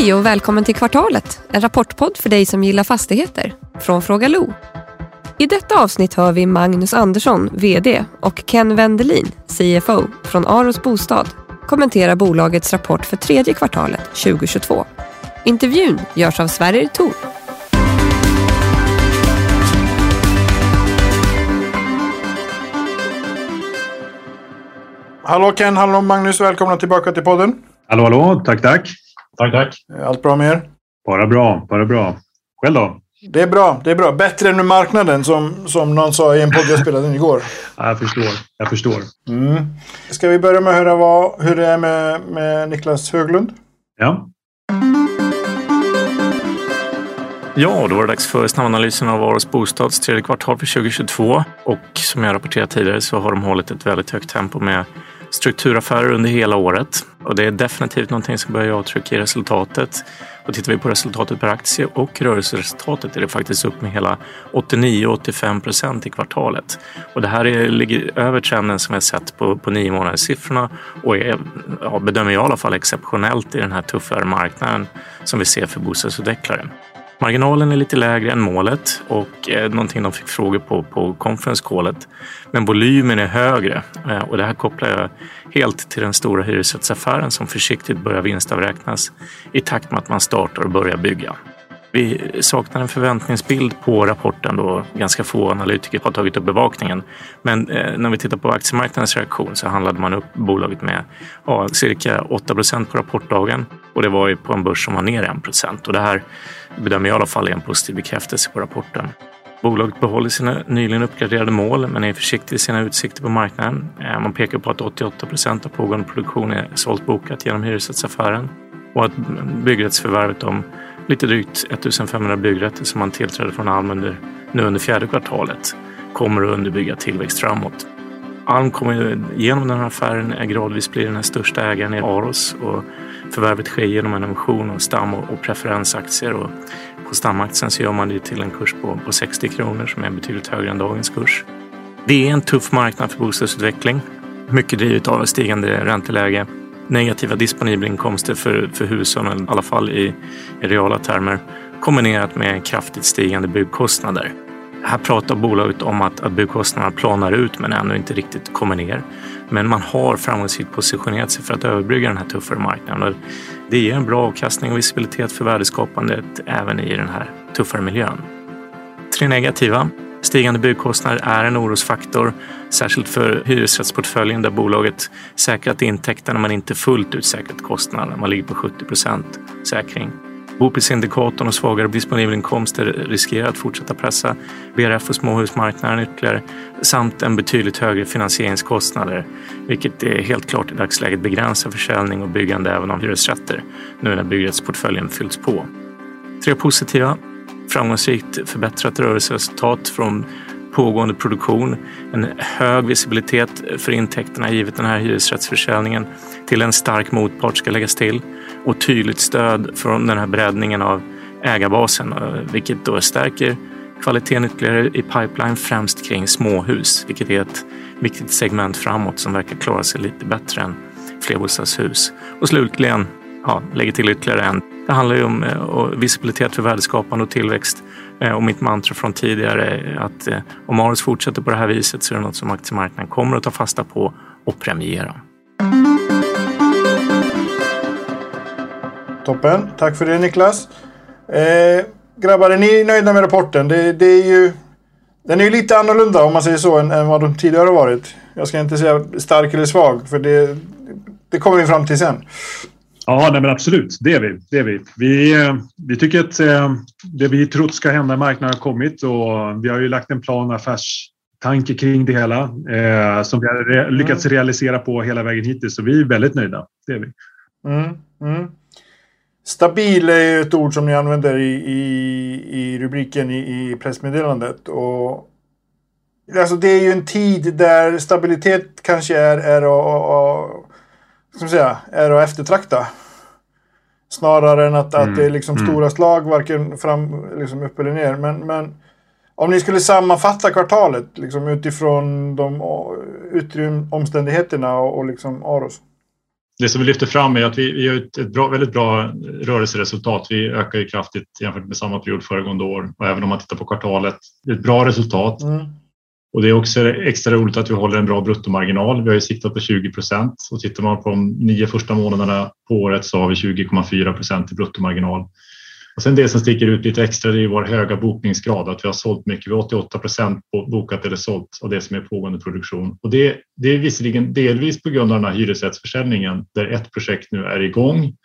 Hej och välkommen till Kvartalet, en rapportpodd för dig som gillar fastigheter. Från Fråga Lo. I detta avsnitt hör vi Magnus Andersson, VD och Ken Wendelin, CFO från Aros Bostad kommentera bolagets rapport för tredje kvartalet 2022. Intervjun görs av Sverrir Thor. Hallå Ken, hallå Magnus, välkomna tillbaka till podden. Hallå, hallå, tack, tack. Tack, tack. Allt bra med er? Bara bra, bara bra. Själv då? Det är bra, det är bra. Bättre än marknaden som, som någon sa i en podd jag spelade in igår. Ja, jag förstår, jag förstår. Mm. Ska vi börja med att höra vad, hur det är med, med Niklas Höglund? Ja. Ja, då var det dags för snabbanalysen av Aros Bostads tredje kvartal för 2022. Och som jag rapporterat tidigare så har de hållit ett väldigt högt tempo med strukturaffärer under hela året. Och det är definitivt någonting som börjar avtryck i resultatet. Och tittar vi på resultatet per aktie och rörelseresultatet är det faktiskt upp med hela 89-85 procent i kvartalet. Och det här är, ligger över trenden som vi har sett på, på nio månaders siffrorna och är, ja, bedömer jag i alla fall exceptionellt i den här tuffare marknaden som vi ser för bostadsutvecklare. Marginalen är lite lägre än målet och eh, någonting de fick frågor på på conference callet. Men volymen är högre eh, och det här kopplar jag helt till den stora hyresrättsaffären som försiktigt börjar vinstavräknas i takt med att man startar och börjar bygga. Vi saknar en förväntningsbild på rapporten då ganska få analytiker har tagit upp bevakningen. Men eh, när vi tittar på aktiemarknadens reaktion så handlade man upp bolaget med ja, cirka 8 procent på rapportdagen och det var ju på en börs som var ner 1 procent och det här bedömer jag i alla fall är en positiv bekräftelse på rapporten. Bolaget behåller sina nyligen uppgraderade mål men är försiktig i sina utsikter på marknaden. Eh, man pekar på att 88 procent av pågående produktion är sålt bokat genom hyresrättsaffären och att byggrättsförvärvet om lite drygt 1500 byggrätter som man tillträdde från Alm under, nu under fjärde kvartalet kommer att underbygga tillväxt framåt. Alm kommer genom den här affären gradvis bli den här största ägaren i Aros och förvärvet sker genom en emission av stam och preferensaktier och på stamaktien så gör man det till en kurs på, på 60 kronor som är betydligt högre än dagens kurs. Det är en tuff marknad för bostadsutveckling. Mycket drivet av stigande ränteläge, negativa disponibla inkomster för, för hushållen, i alla fall i, i reala termer, kombinerat med kraftigt stigande byggkostnader. Här pratar bolaget om att, att byggkostnaderna planar ut men ännu inte riktigt kommer ner. Men man har framgångsrikt positionerat sig för att överbrygga den här tuffare marknaden. Och det ger en bra avkastning och visibilitet för värdeskapandet även i den här tuffare miljön. Tre negativa. Stigande byggkostnader är en orosfaktor, särskilt för hyresrättsportföljen där bolaget säkrat intäkterna men inte fullt ut säkrat kostnaderna. Man ligger på 70 procent säkring. Boprisindikatorn och svagare disponibla inkomster riskerar att fortsätta pressa BRF och småhusmarknaden ytterligare samt en betydligt högre finansieringskostnader, vilket är helt klart i dagsläget begränsar försäljning och byggande även av hyresrätter nu när byggrättsportföljen fyllts på. Tre positiva. Framgångsrikt förbättrat rörelseresultat från pågående produktion, en hög visibilitet för intäkterna givet den här hyresrättsförsäljningen till en stark motpart ska läggas till och tydligt stöd från den här breddningen av ägarbasen, eh, vilket då stärker kvaliteten ytterligare i pipeline, främst kring småhus, vilket är ett viktigt segment framåt som verkar klara sig lite bättre än flerbostadshus. Och slutligen, ja, lägger till ytterligare en. Det handlar ju om eh, visibilitet för värdeskapande och tillväxt eh, och mitt mantra från tidigare är att eh, om Aros fortsätter på det här viset så är det något som aktiemarknaden kommer att ta fasta på och premiera. Toppen, tack för det Niklas. Eh, grabbar, är ni nöjda med rapporten? Det, det är ju, den är ju lite annorlunda om man säger så än, än vad de tidigare har varit. Jag ska inte säga stark eller svag för det, det kommer vi fram till sen. Ja, nej men absolut. Det är vi. Det är vi. Vi, vi tycker att eh, det vi trott ska hända i marknaden har kommit och vi har ju lagt en plan affärstanke kring det hela eh, som vi har re lyckats mm. realisera på hela vägen hittills. Så vi är väldigt nöjda. Det är vi. Mm, mm. Stabil är ju ett ord som ni använder i, i, i rubriken i, i pressmeddelandet. Och, alltså det är ju en tid där stabilitet kanske är, är, att, ska man säga, är att eftertrakta. Snarare än att, mm. att det är liksom mm. stora slag, varken fram, liksom upp eller ner. Men, men om ni skulle sammanfatta kvartalet liksom utifrån de yttre omständigheterna och, och liksom Aros? det som vi lyfter fram är att vi, vi har ett bra, väldigt bra rörelseresultat. Vi ökar ju kraftigt jämfört med samma period föregående år och även om man tittar på kvartalet. Det är ett bra resultat. Mm. Och det är också extra roligt att vi håller en bra bruttomarginal. Vi har ju siktat på 20 procent och tittar man på de nio första månaderna på året så har vi 20,4 procent i bruttomarginal. Och sen det som sticker ut lite extra det är vår höga bokningsgrad, att vi har sålt mycket. Vi har 88 procent bokat eller sålt av det som är pågående produktion. Och det, det är visserligen delvis på grund av den här hyresrättsförsäljningen där ett projekt nu är igång.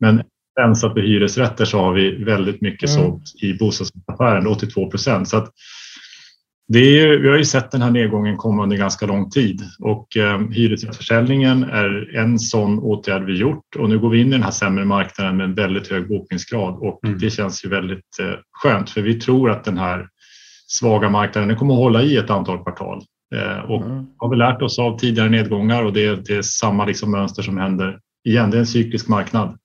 Men rensat på hyresrätter så har vi väldigt mycket mm. sålt i bostadsaffären, 82 procent. Så att det är, vi har ju sett den här nedgången komma under ganska lång tid och eh, hyresrättsförsäljningen är en sån åtgärd vi gjort och nu går vi in i den här sämre marknaden med en väldigt hög bokningsgrad och mm. det känns ju väldigt eh, skönt för vi tror att den här svaga marknaden kommer att hålla i ett antal kvartal eh, och mm. har vi lärt oss av tidigare nedgångar och det, det är samma liksom mönster som händer igen. Det är en cyklisk marknad.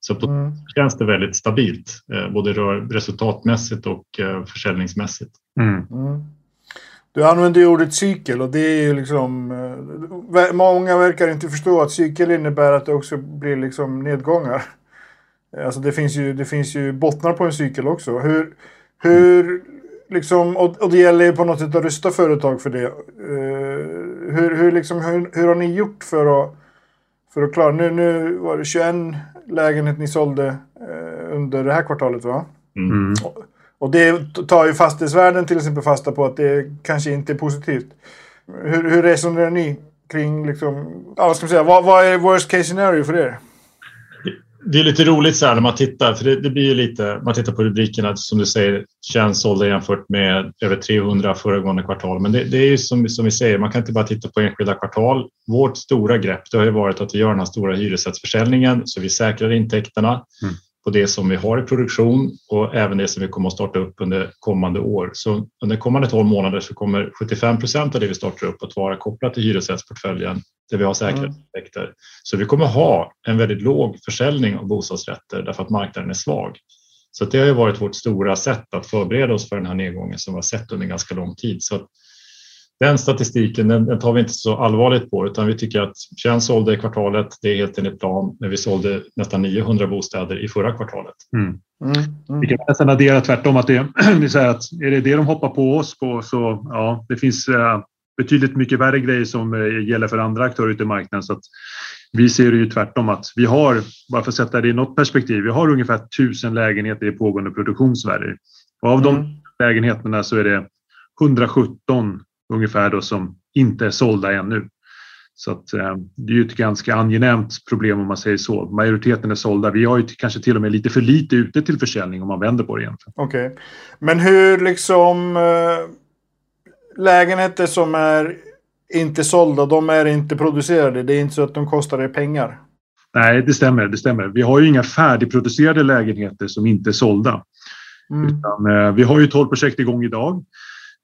Så på mm. känns det väldigt stabilt, eh, både resultatmässigt och eh, försäljningsmässigt. Mm. Mm. Du använder ju ordet cykel och det är ju liksom... Eh, många verkar inte förstå att cykel innebär att det också blir liksom nedgångar. Alltså det finns ju, det finns ju bottnar på en cykel också. Hur, hur liksom, och, och det gäller ju på något sätt att rusta företag för det. Uh, hur, hur, liksom, hur, hur har ni gjort för att, för att klara... Nu, nu var det 21 lägenheter ni sålde uh, under det här kvartalet va? Mm. Och det tar ju fastighetsvärden till exempel fasta på att det kanske inte är positivt. Hur, hur resonerar ni kring, liksom, ja, vad ska man säga, vad, vad är worst case scenario för er? Det är lite roligt så här när man tittar, för det, det blir ju lite, man tittar på rubrikerna som du säger, känns sålda jämfört med över 300 föregående kvartal. Men det, det är ju som, som vi säger, man kan inte bara titta på enskilda kvartal. Vårt stora grepp det har ju varit att vi gör den här stora hyresrättsförsäljningen så vi säkrar intäkterna. Mm på det som vi har i produktion och även det som vi kommer att starta upp under kommande år. Så under kommande 12 månader så kommer 75 procent av det vi startar upp att vara kopplat till hyresrättsportföljen där vi har säkerhetsaspekter. Mm. Så vi kommer ha en väldigt låg försäljning av bostadsrätter därför att marknaden är svag. Så det har ju varit vårt stora sätt att förbereda oss för den här nedgången som vi har sett under ganska lång tid. Så den statistiken den, den, tar vi inte så allvarligt på utan vi tycker att 21 sålde i kvartalet, det är helt enligt plan, men vi sålde nästan 900 bostäder i förra kvartalet. Mm. Mm, mm. Vi kan nästan addera tvärtom att det, är så att är det det de hoppar på oss på så ja, det finns uh, betydligt mycket värre grejer som uh, gäller för andra aktörer ute i marknaden. Så att vi ser det ju tvärtom att vi har, bara för att sätta det i något perspektiv, vi har ungefär tusen lägenheter i pågående produktion i Sverige. Och av de mm. lägenheterna så är det 117 ungefär då som inte är sålda ännu. Så att, eh, det är ju ett ganska angenämt problem om man säger så. Majoriteten är sålda. Vi har ju kanske till och med lite för lite ute till försäljning om man vänder på det egentligen. Okej, okay. men hur liksom eh, lägenheter som är inte sålda, de är inte producerade. Det är inte så att de kostar er pengar. Nej, det stämmer. Det stämmer. Vi har ju inga färdigproducerade lägenheter som inte är sålda. Mm. Utan, eh, vi har ju 12 projekt igång idag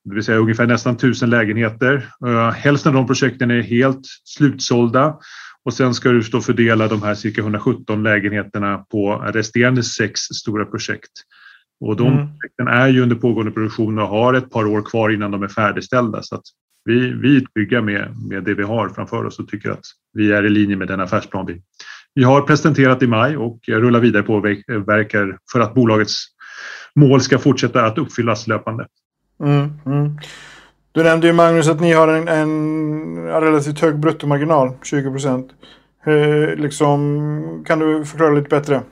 det vill säga ungefär nästan tusen lägenheter. Hälften av de projekten är helt slutsålda och sen ska du fördela de här cirka 117 lägenheterna på resterande sex stora projekt. Och de mm. projekten är ju under pågående produktion och har ett par år kvar innan de är färdigställda. Så vi, vi trygga med, med det vi har framför oss och tycker att vi är i linje med den affärsplan vi, vi har presenterat i maj och rullar vidare på verkar för att bolagets mål ska fortsätta att uppfyllas löpande. Mm, mm. Du nämnde ju Magnus att ni har en, en relativt hög bruttomarginal, 20 procent. Liksom, kan du förklara lite bättre?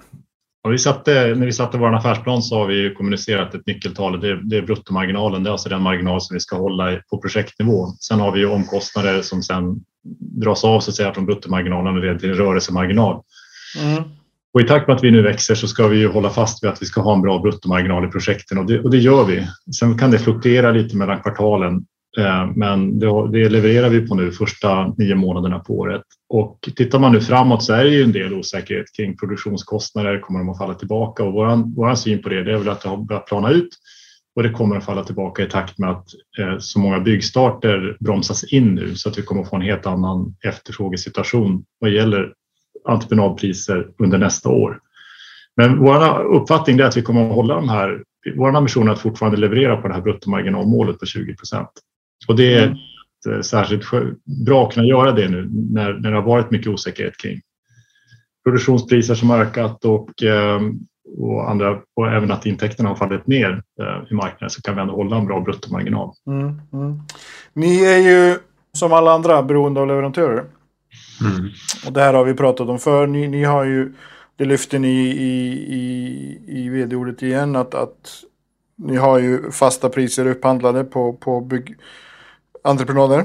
Ja, vi satte, när vi satte vår affärsplan så har vi kommunicerat ett nyckeltal. Det, det är bruttomarginalen. Det är alltså den marginal som vi ska hålla på projektnivå. Sen har vi ju omkostnader som sen dras av så att säga, från bruttomarginalen och leder till rörelsemarginal. Mm. Och i takt med att vi nu växer så ska vi ju hålla fast vid att vi ska ha en bra bruttomarginal i projekten och det, och det gör vi. Sen kan det fluktuera lite mellan kvartalen, eh, men det, det, levererar vi på nu första nio månaderna på året. Och tittar man nu framåt så är det ju en del osäkerhet kring produktionskostnader. Kommer de att falla tillbaka? Och våran, våran syn på det, det är väl att det har börjat plana ut och det kommer att falla tillbaka i takt med att eh, så många byggstarter bromsas in nu så att vi kommer att få en helt annan efterfrågesituation vad gäller entreprenadpriser under nästa år. Men vår uppfattning är att vi kommer att hålla de här. Vår ambition är att fortfarande leverera på det här bruttomarginalmålet på 20 procent. Och det är mm. särskilt bra att kunna göra det nu när, när det har varit mycket osäkerhet kring produktionspriser som har ökat och, eh, och, andra, och även att intäkterna har fallit ner i marknaden så kan vi ändå hålla en bra bruttomarginal. Mm, mm. Ni är ju som alla andra beroende av leverantörer. Mm. Och det här har vi pratat om för. Ni, ni har ju, det lyfter ni i, i, i vd-ordet igen, att, att ni har ju fasta priser upphandlade på, på byggentreprenader.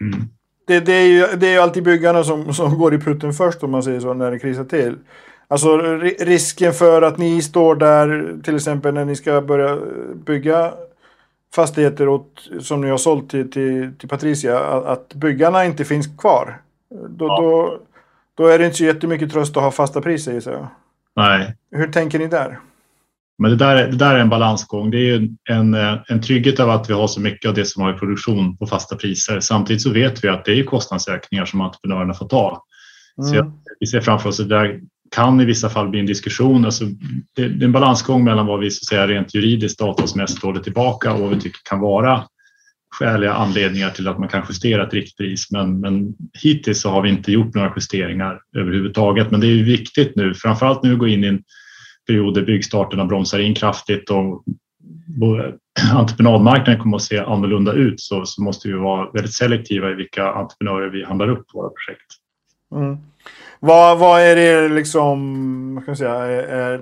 Mm. Det, det, är ju, det är ju alltid byggarna som, som går i putten först om man säger så, när det krisar till. Alltså risken för att ni står där, till exempel när ni ska börja bygga fastigheter åt, som ni har sålt till, till, till Patricia, att, att byggarna inte finns kvar. Då, ja. då, då är det inte så jättemycket tröst att ha fasta priser gissar jag. Nej. Hur tänker ni där? Men det där, det där är en balansgång. Det är ju en, en trygghet av att vi har så mycket av det som har i produktion på fasta priser. Samtidigt så vet vi att det är kostnadsökningar som entreprenörerna får ta. Mm. Så jag, vi ser framför oss att det där kan i vissa fall bli en diskussion. Alltså, det, det är en balansgång mellan vad vi så att säga, rent juridiskt avtalsmässigt håller tillbaka och vad vi tycker kan vara skäliga anledningar till att man kan justera ett riktpris. Men, men hittills så har vi inte gjort några justeringar överhuvudtaget. Men det är viktigt nu, framförallt när vi går in i en period där byggstarterna bromsar in kraftigt och entreprenadmarknaden kommer att se annorlunda ut så, så måste vi vara väldigt selektiva i vilka entreprenörer vi handlar upp våra projekt. Mm. Vad, vad är det liksom, vad kan jag säga, är, är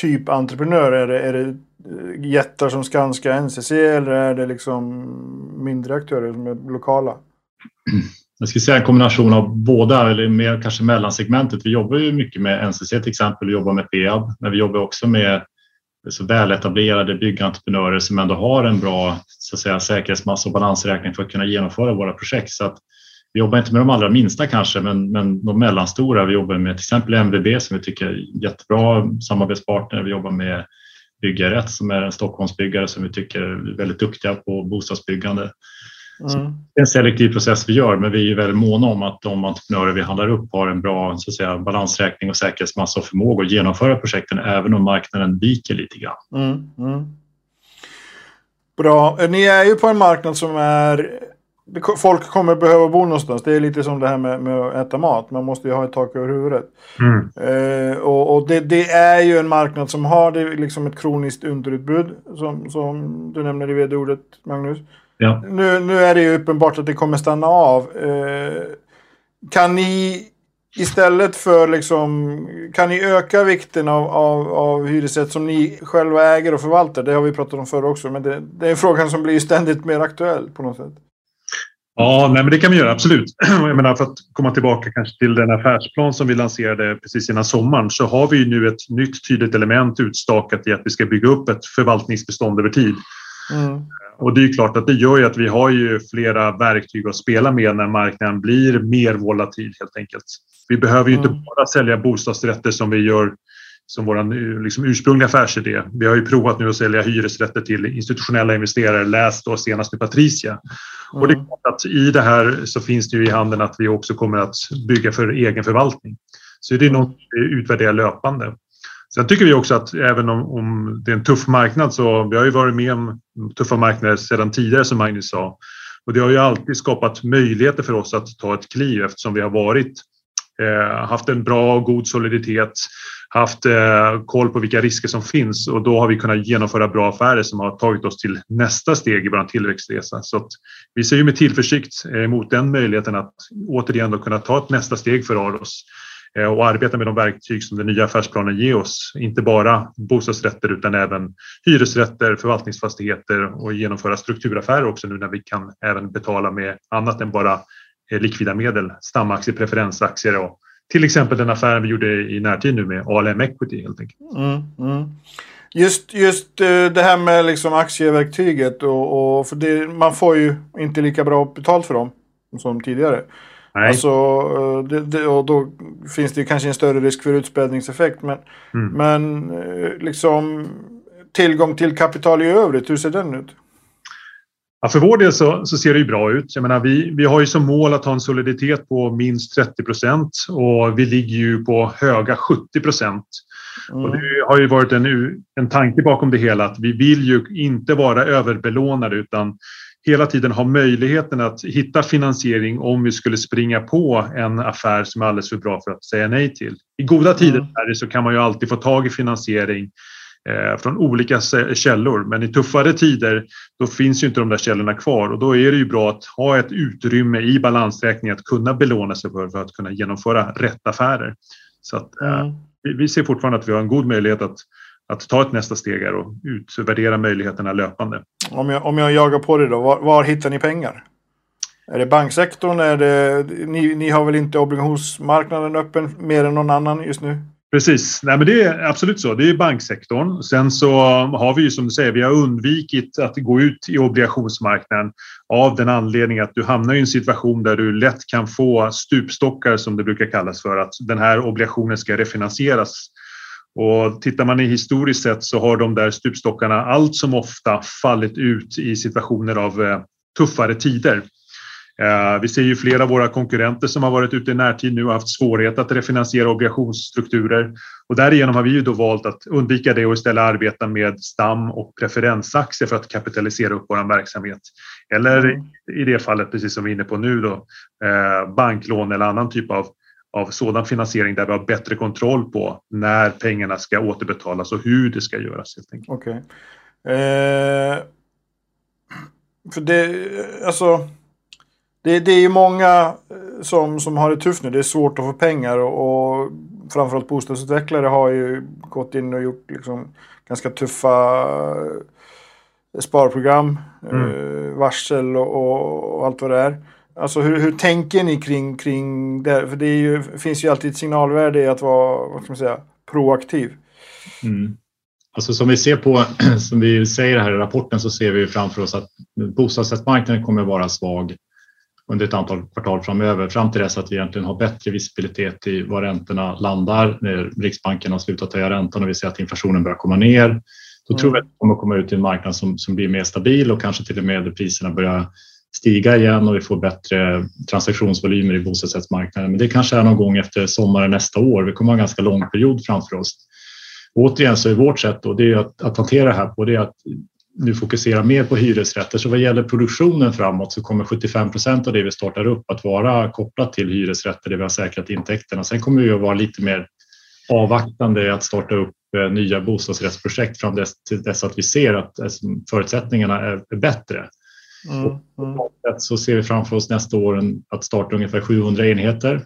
typ entreprenör? Är det, är det eh, jättar som Skanska, NCC eller är det liksom mindre aktörer som är lokala? Jag skulle säga en kombination av båda eller mer kanske mellansegmentet. Vi jobbar ju mycket med NCC till exempel och jobbar med Peab, men vi jobbar också med så väletablerade byggentreprenörer som ändå har en bra så att säga, säkerhetsmassa och balansräkning för att kunna genomföra våra projekt. Så att vi jobbar inte med de allra minsta kanske, men, men de mellanstora. Vi jobbar med till exempel MVB som vi tycker är jättebra samarbetspartner. Vi jobbar med Byggarätt som är en Stockholmsbyggare som vi tycker är väldigt duktiga på bostadsbyggande. Mm. Det är en selektiv process vi gör, men vi är väldigt måna om att de entreprenörer vi handlar upp har en bra så att säga, balansräkning och säkerhetsmassa och förmåga att genomföra projekten även om marknaden viker lite grann. Mm. Mm. Bra. Ni är ju på en marknad som är Folk kommer behöva bo någonstans. Det är lite som det här med, med att äta mat. Man måste ju ha ett tak över huvudet. Mm. Eh, och, och det, det, är ju en marknad som har det, liksom ett kroniskt underutbud. Som, som du nämner i vd-ordet, Magnus. Ja. Nu, nu är det ju uppenbart att det kommer stanna av. Eh, kan ni istället för liksom, kan ni öka vikten av, av, av hyresrätt som ni själva äger och förvaltar? Det har vi pratat om förr också, men det, det är en fråga som blir ständigt mer aktuell på något sätt. Ja, nej, men det kan vi göra, absolut. Jag menar, för att komma tillbaka kanske till den affärsplan som vi lanserade precis innan sommaren så har vi nu ett nytt tydligt element utstakat i att vi ska bygga upp ett förvaltningsbestånd över tid. Mm. Och det är klart att det gör ju att vi har ju flera verktyg att spela med när marknaden blir mer volatil helt enkelt. Vi behöver ju mm. inte bara sälja bostadsrätter som vi gör som vår liksom, ursprungliga affärsidé. Vi har ju provat nu att sälja hyresrätter till institutionella investerare, läst då senast med Patricia. Mm. Och det är klart att i det här så finns det ju i handen att vi också kommer att bygga för egen förvaltning. Så det är något vi utvärderar löpande. Sen tycker vi också att även om, om, det är en tuff marknad så vi har ju varit med om tuffa marknader sedan tidigare som Magnus sa. Och det har ju alltid skapat möjligheter för oss att ta ett kliv eftersom vi har varit eh, Eh, haft en bra och god soliditet, haft eh, koll på vilka risker som finns och då har vi kunnat genomföra bra affärer som har tagit oss till nästa steg i vår tillväxtresa. Så vi ser ju med tillförsikt eh, emot den möjligheten att återigen då kunna ta ett nästa steg för Aros Eh, och arbeta med de verktyg som den nya affärsplanen ger oss. Inte bara bostadsrätter utan även hyresrätter, förvaltningsfastigheter och genomföra strukturaffärer också nu när vi kan även betala med annat än bara likvida medel, stamaktier, preferensaktier och till exempel den affären vi gjorde i närtid nu med ALM Equity helt enkelt. Mm, mm. Just, just eh, det här med liksom aktieverktyget och, och för det, man får ju inte lika bra betalt för dem som tidigare. Nej. Alltså, eh, det, det, och då finns det kanske en större risk för utspädningseffekt. Men, mm. men eh, liksom tillgång till kapital i övrigt, hur ser den ut? Ja, för vår del så, så, ser det ju bra ut. Jag menar, vi, vi har ju som mål att ha en soliditet på minst 30 procent och vi ligger ju på höga 70 procent. Mm. Och det har ju varit en, en tanke bakom det hela att vi vill ju inte vara överbelånade utan hela tiden ha möjligheten att hitta finansiering om vi skulle springa på en affär som är alldeles för bra för att säga nej till. I goda tider mm. så kan man ju alltid få tag i finansiering från olika källor. Men i tuffare tider då finns ju inte de där källorna kvar och då är det ju bra att ha ett utrymme i balansräkningen att kunna belåna sig för, för att kunna genomföra rätt affärer. Så att, eh, mm. vi ser fortfarande att vi har en god möjlighet att att ta ett nästa steg här och utvärdera möjligheterna löpande. Om jag, om jag jagar på det då, var, var hittar ni pengar? Är det banksektorn? Är det, ni, ni har väl inte obligationsmarknaden öppen mer än någon annan just nu? Precis, Nej, men det är absolut så. Det är banksektorn. Sen så har vi ju som du säger, vi har undvikit att gå ut i obligationsmarknaden av den anledningen att du hamnar i en situation där du lätt kan få stupstockar som det brukar kallas för att den här obligationen ska refinansieras och tittar man i historiskt sett så har de där stupstockarna allt som ofta fallit ut i situationer av eh, tuffare tider. Eh, vi ser ju flera av våra konkurrenter som har varit ute i närtid nu och haft svårighet att refinansiera obligationsstrukturer och därigenom har vi ju då valt att undvika det och istället arbeta med stam och preferensaktier för att kapitalisera upp vår verksamhet. Eller mm. i det fallet, precis som vi är inne på nu då, eh, banklån eller annan typ av av sådan finansiering där vi har bättre kontroll på när pengarna ska återbetalas och hur det ska göras. Okej. Okay. Eh, för det, alltså, det, det är ju många eh, som, som har det tufft nu. Det är svårt att få pengar och, och framförallt bostadsutvecklare har ju gått in och gjort liksom ganska tuffa eh, sparprogram, mm. eh, varsel och, och, allt vad det är. Alltså hur, hur tänker ni kring, kring det? För det ju, finns ju alltid ett signalvärde i att vara vad ska man säga, proaktiv. Mm. Alltså som vi ser på, som vi säger här i rapporten så ser vi framför oss att bostadsrättsmarknaden kommer att vara svag under ett antal kvartal framöver fram till dess att vi egentligen har bättre visibilitet i var räntorna landar när Riksbanken har slutat höja räntan och vi ser att inflationen börjar komma ner. Då mm. tror vi att vi kommer komma ut i en marknad som, som blir mer stabil och kanske till och med priserna börjar stiga igen och vi får bättre transaktionsvolymer i bostadsrättsmarknaden. Men det kanske är någon gång efter sommaren nästa år. Vi kommer ha en ganska lång period framför oss. återigen så är vårt sätt då, det är att, att hantera det här på det att nu fokusera mer på hyresrätter. Så vad gäller produktionen framåt så kommer 75 procent av det vi startar upp att vara kopplat till hyresrätter där vi har säkrat intäkterna. Sen kommer vi att vara lite mer avvaktande att starta upp eh, nya bostadsrättsprojekt fram till dess att vi ser att alltså, förutsättningarna är bättre. Mm, mm. Så ser vi framför oss nästa år att starta ungefär 700 enheter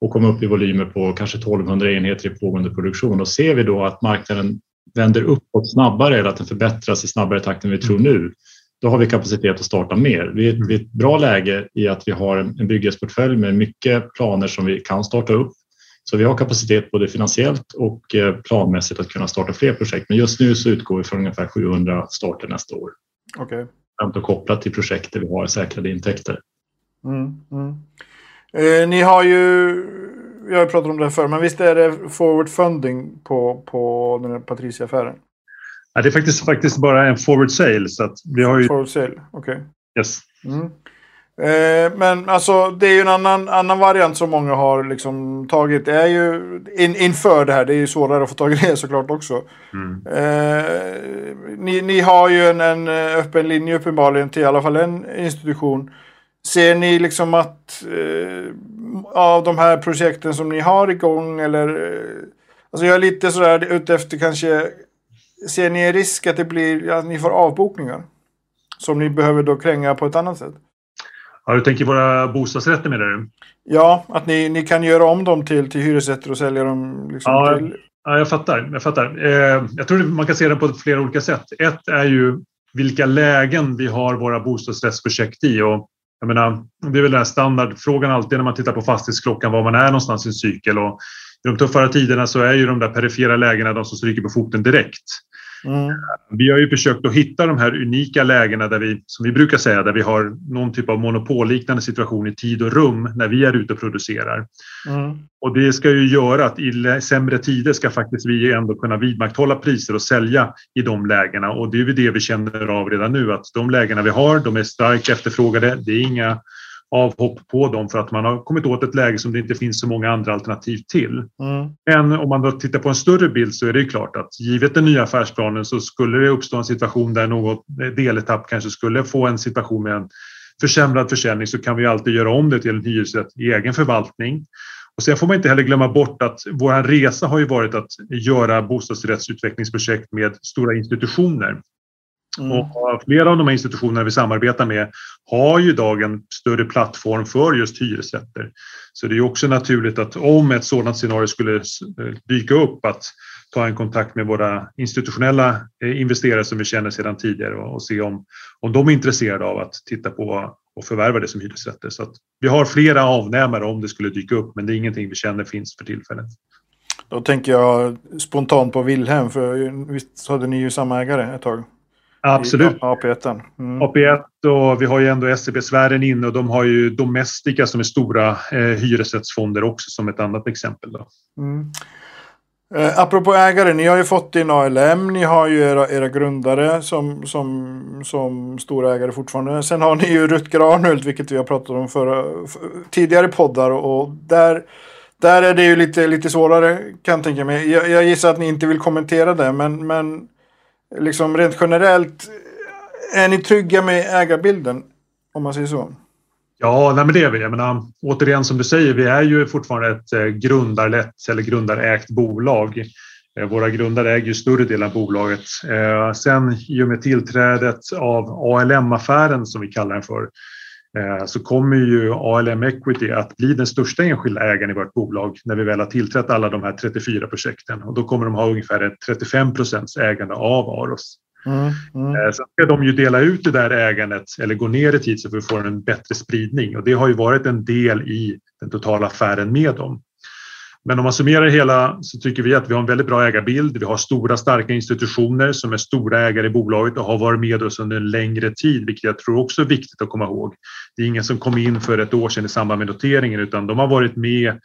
och komma upp i volymer på kanske 1200 enheter i pågående produktion. Och ser vi då att marknaden vänder uppåt snabbare eller att den förbättras i snabbare takt än vi tror nu, då har vi kapacitet att starta mer. Vi är i ett bra läge i att vi har en bygghetsportfölj med mycket planer som vi kan starta upp. Så vi har kapacitet både finansiellt och eh, planmässigt att kunna starta fler projekt. Men just nu så utgår vi från ungefär 700 starter nästa år. Okay och kopplat till projekt där vi har säkrade intäkter. Mm, mm. Eh, ni har ju, vi har pratat om det här förr, men visst är det forward funding på, på den här Patricia-affären? Ja, det är faktiskt, faktiskt bara en forward sale. Så att vi har ju... Forward sale, okej. Okay. Yes. Mm. Eh, men alltså det är ju en annan, annan variant som många har liksom tagit. Det är ju in, inför det här. Det är ju svårare att få tag i det såklart också. Mm. Eh, ni, ni har ju en, en öppen linje uppenbarligen till i alla fall en institution. Ser ni liksom att eh, av de här projekten som ni har igång eller eh, Alltså jag är lite sådär ute efter kanske Ser ni en risk att det blir att ni får avbokningar? Som ni behöver då kränga på ett annat sätt? Ja, du tänker våra bostadsrätter menar du? Ja, att ni, ni kan göra om dem till, till hyresrätter och sälja dem liksom ja, till... Ja, jag fattar. Jag, fattar. Eh, jag tror man kan se det på flera olika sätt. Ett är ju vilka lägen vi har våra bostadsrättsprojekt i. Och jag menar, det är väl den här standardfrågan alltid när man tittar på fastighetsklockan var man är någonstans i en cykel. Och I de tuffare tiderna så är ju de där perifera lägena de som stryker på foten direkt. Mm. Vi har ju försökt att hitta de här unika lägena där vi, som vi brukar säga, där vi har någon typ av monopolliknande situation i tid och rum när vi är ute och producerar. Mm. Och det ska ju göra att i sämre tider ska faktiskt vi ändå kunna vidmakthålla priser och sälja i de lägena. Och det är ju det vi känner av redan nu, att de lägena vi har, de är starkt efterfrågade. Det är inga avhopp på dem för att man har kommit åt ett läge som det inte finns så många andra alternativ till. Mm. Men om man då tittar på en större bild så är det klart att givet den nya affärsplanen så skulle det uppstå en situation där något deletapp kanske skulle få en situation med en försämrad försäljning så kan vi alltid göra om det till en hyresrätt i egen förvaltning. Och sen får man inte heller glömma bort att vår resa har ju varit att göra bostadsrättsutvecklingsprojekt med stora institutioner. Mm. Och flera av de här institutionerna vi samarbetar med har ju idag en större plattform för just hyresrätter. Så det är också naturligt att om ett sådant scenario skulle dyka upp att ta en kontakt med våra institutionella eh, investerare som vi känner sedan tidigare och se om, om de är intresserade av att titta på och förvärva det som hyresrätter. Så vi har flera avnämare om det skulle dyka upp, men det är ingenting vi känner finns för tillfället. Då tänker jag spontant på Wilhelm, för visst hade ni ju samma ägare ett tag? Absolut. AP1. Mm. AP1 och vi har ju ändå SEB-sfären inne och de har ju Domestika som är stora eh, hyresrättsfonder också som ett annat exempel. Då. Mm. Eh, apropå ägare, ni har ju fått in ALM, ni har ju era, era grundare som, som, som stora ägare fortfarande. Sen har ni ju Rutger Arnhult, vilket vi har pratat om förra, tidigare poddar. Och där, där är det ju lite, lite svårare kan jag tänka mig. Jag, jag gissar att ni inte vill kommentera det, men, men liksom rent generellt, är ni trygga med ägarbilden? Om man säger så. Ja, nej, men det är vi. Jag menar, återigen som du säger, vi är ju fortfarande ett eh, grundarlett eller grundarägt bolag. Eh, våra grundare äger ju större delen av bolaget. Eh, sen i och med tillträdet av ALM-affären som vi kallar den för så kommer ju ALM Equity att bli den största enskilda ägaren i vårt bolag när vi väl har tillträtt alla de här 34 projekten och då kommer de ha ungefär 35 procents ägande av Aros. Mm, mm. Eh, sen ska de ju dela ut det där ägandet eller gå ner i tid så att vi får en bättre spridning och det har ju varit en del i den totala affären med dem. Men om man summerar det hela så tycker vi att vi har en väldigt bra ägarbild. Vi har stora starka institutioner som är stora ägare i bolaget och har varit med oss under en längre tid, vilket jag tror också är viktigt att komma ihåg. Det är ingen som kom in för ett år sedan i samband med noteringen utan de har varit med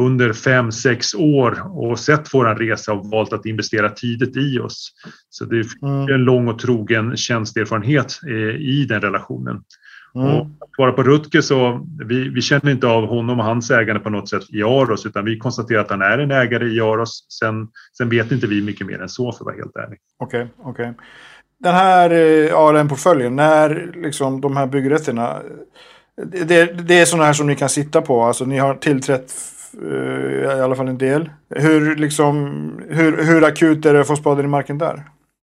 under fem, sex år och sett vår resa och valt att investera tidigt i oss. Så det är mm. en lång och trogen tjänsteerfarenhet eh, i den relationen. Mm. Svara på Rutger så vi, vi känner inte av honom och hans ägande på något sätt i Aros utan vi konstaterar att han är en ägare i Aros. Sen, sen vet inte vi mycket mer än så för att vara helt ärlig. Okej, okay, okej. Okay. Den här eh, ARN-portföljen, när liksom de här byggrätterna det, det är sådana här som ni kan sitta på. Alltså ni har tillträtt Eh, i alla fall en del. Hur, liksom, hur, hur akut är det att få spaden i marken där?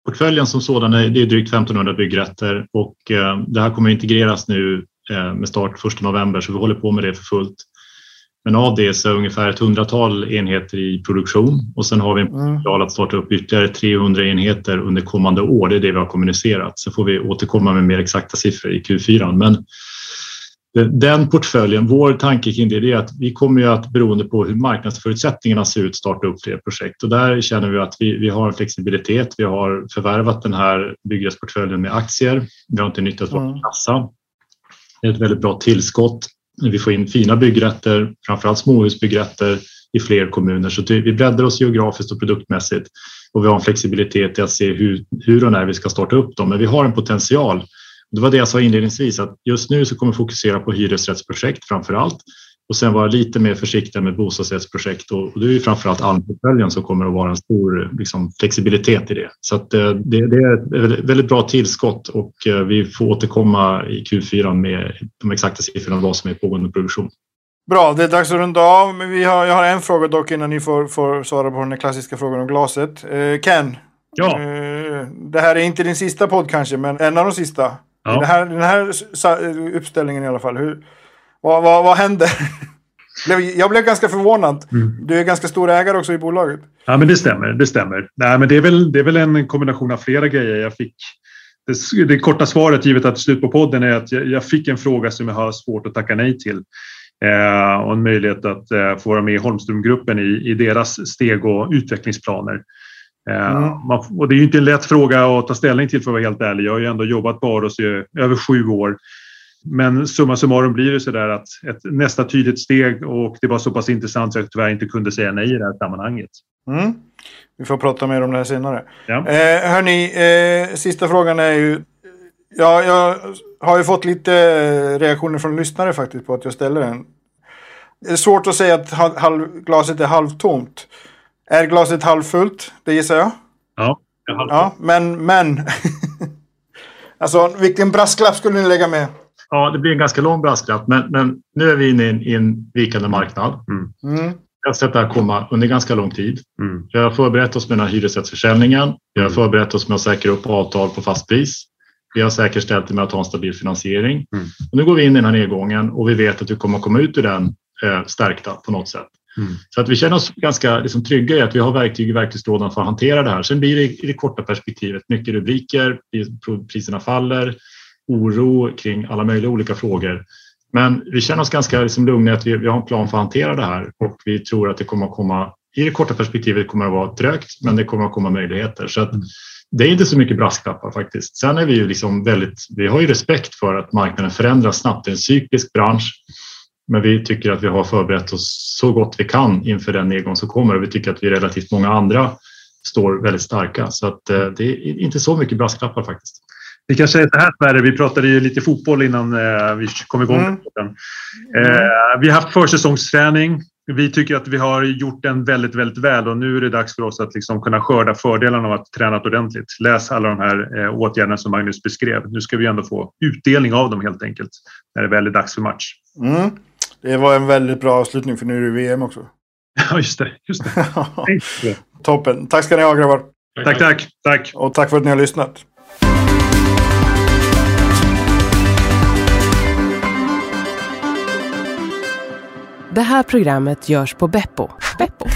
Portföljen som sådan är, det är drygt 1500 byggrätter och eh, det här kommer integreras nu eh, med start 1 november så vi håller på med det för fullt. Men av det så är ungefär ett hundratal enheter i produktion och sen har vi en mm. potential mm. att starta upp ytterligare 300 enheter under kommande år. Det är det vi har kommunicerat. Så får vi återkomma med mer exakta siffror i Q4. Men den portföljen, vår tanke kring det är att vi kommer ju att beroende på hur marknadsförutsättningarna ser ut starta upp fler projekt och där känner vi att vi, vi har en flexibilitet. Vi har förvärvat den här byggrättsportföljen med aktier. Vi har inte nyttjat vår mm. kassa. Det är ett väldigt bra tillskott. Vi får in fina byggrätter, framförallt småhusbyggrätter i fler kommuner så vi breddar oss geografiskt och produktmässigt och vi har en flexibilitet i att se hur, hur och när vi ska starta upp dem. Men vi har en potential det var det jag sa inledningsvis att just nu så kommer vi fokusera på hyresrättsprojekt framför allt och sen vara lite mer försiktiga med bostadsrättsprojekt och det är ju framförallt allmänportföljen som kommer att vara en stor liksom, flexibilitet i det. Så att eh, det, det är ett väldigt bra tillskott och eh, vi får återkomma i Q4 med de exakta siffrorna vad som är pågående produktion. Bra, det är dags att runda av. Men vi har, jag har en fråga dock innan ni får, får svara på den klassiska frågan om glaset. Eh, Ken, ja. Eh, det här är inte din sista podd kanske, men en av de sista. Ja. Den, här, den här uppställningen i alla fall. Hur, vad, vad, vad hände? Jag blev ganska förvånad. Mm. Du är ganska stor ägare också i bolaget. Ja, men det stämmer. Det stämmer. Nej, men det är väl, det är väl en kombination av flera grejer. Jag fick det, det korta svaret, givet att slut på podden, är att jag, jag, fick en fråga som jag har svårt att tacka nej till. Eh, och en möjlighet att eh, få vara med i Holmströmgruppen i, i deras steg och utvecklingsplaner. Eh, mm. Man, och det är ju inte en lätt fråga att ta ställning till för att vara helt ärlig. Jag har ju ändå jobbat på Aros i över sju år. Men summa summarum blir det så där att ett nästa tydligt steg och det var så pass intressant så jag tyvärr inte kunde säga nej i det här sammanhanget. Mm. Vi får prata mer om det här senare. Ja. Eh, hörni, eh, sista frågan är ju Ja, jag har ju fått lite reaktioner från lyssnare faktiskt på att jag ställer den. Det är svårt att säga att halv, glaset är halvtomt. Är glaset halvfullt? Det gissar jag. Ja, ja men, men. alltså, vilken brasklapp skulle ni lägga med? Ja, det blir en ganska lång brasklapp, men, men nu är vi inne i en, i en vikande marknad. Mm. Mm. Jag har sett det här komma under ganska lång tid. Mm. Vi har förberett oss med den här hyresrättsförsäljningen. Vi har mm. förberett oss med att säkra upp avtal på fast pris. Vi har säkerställt det med att ha en stabil finansiering. Mm. Och nu går vi in i den här nedgången och vi vet att vi kommer att komma ut ur den eh, stärkta på något sätt. Mm. Så att vi känner oss ganska liksom, trygga i att vi har verktyg i verktygslådan för att hantera det här. Sen blir det i det korta perspektivet mycket rubriker, priserna faller, oro kring alla möjliga olika frågor. Men vi känner oss ganska liksom lugna i att vi, vi har en plan för att hantera det här och vi tror att det kommer att komma i det korta perspektivet kommer att vara trögt, men det kommer att komma möjligheter. Så att mm. det är inte så mycket brasklappar faktiskt. Sen är vi ju liksom väldigt, vi har ju respekt för att marknaden förändras snabbt. Det är en cyklisk bransch, men vi tycker att vi har förberett oss så gott vi kan inför den nedgång som kommer och vi tycker att vi relativt många andra står väldigt starka. Så att eh, det är inte så mycket brasklappar faktiskt. Vi kan säga så här Sverre, vi pratade ju lite fotboll innan eh, vi kom igång. Mm. Eh, vi har haft försäsongsträning. Vi tycker att vi har gjort den väldigt, väldigt väl och nu är det dags för oss att liksom kunna skörda fördelarna av att träna ordentligt. Läs alla de här åtgärderna som Magnus beskrev. Nu ska vi ändå få utdelning av dem helt enkelt när det väl är dags för match. Mm. Det var en väldigt bra avslutning för nu är det VM också. Ja, just det. Just det. Toppen. Tack ska ni ha grabbar. Tack, tack. tack. Och tack för att ni har lyssnat. Det här programmet görs på Beppo. Beppo.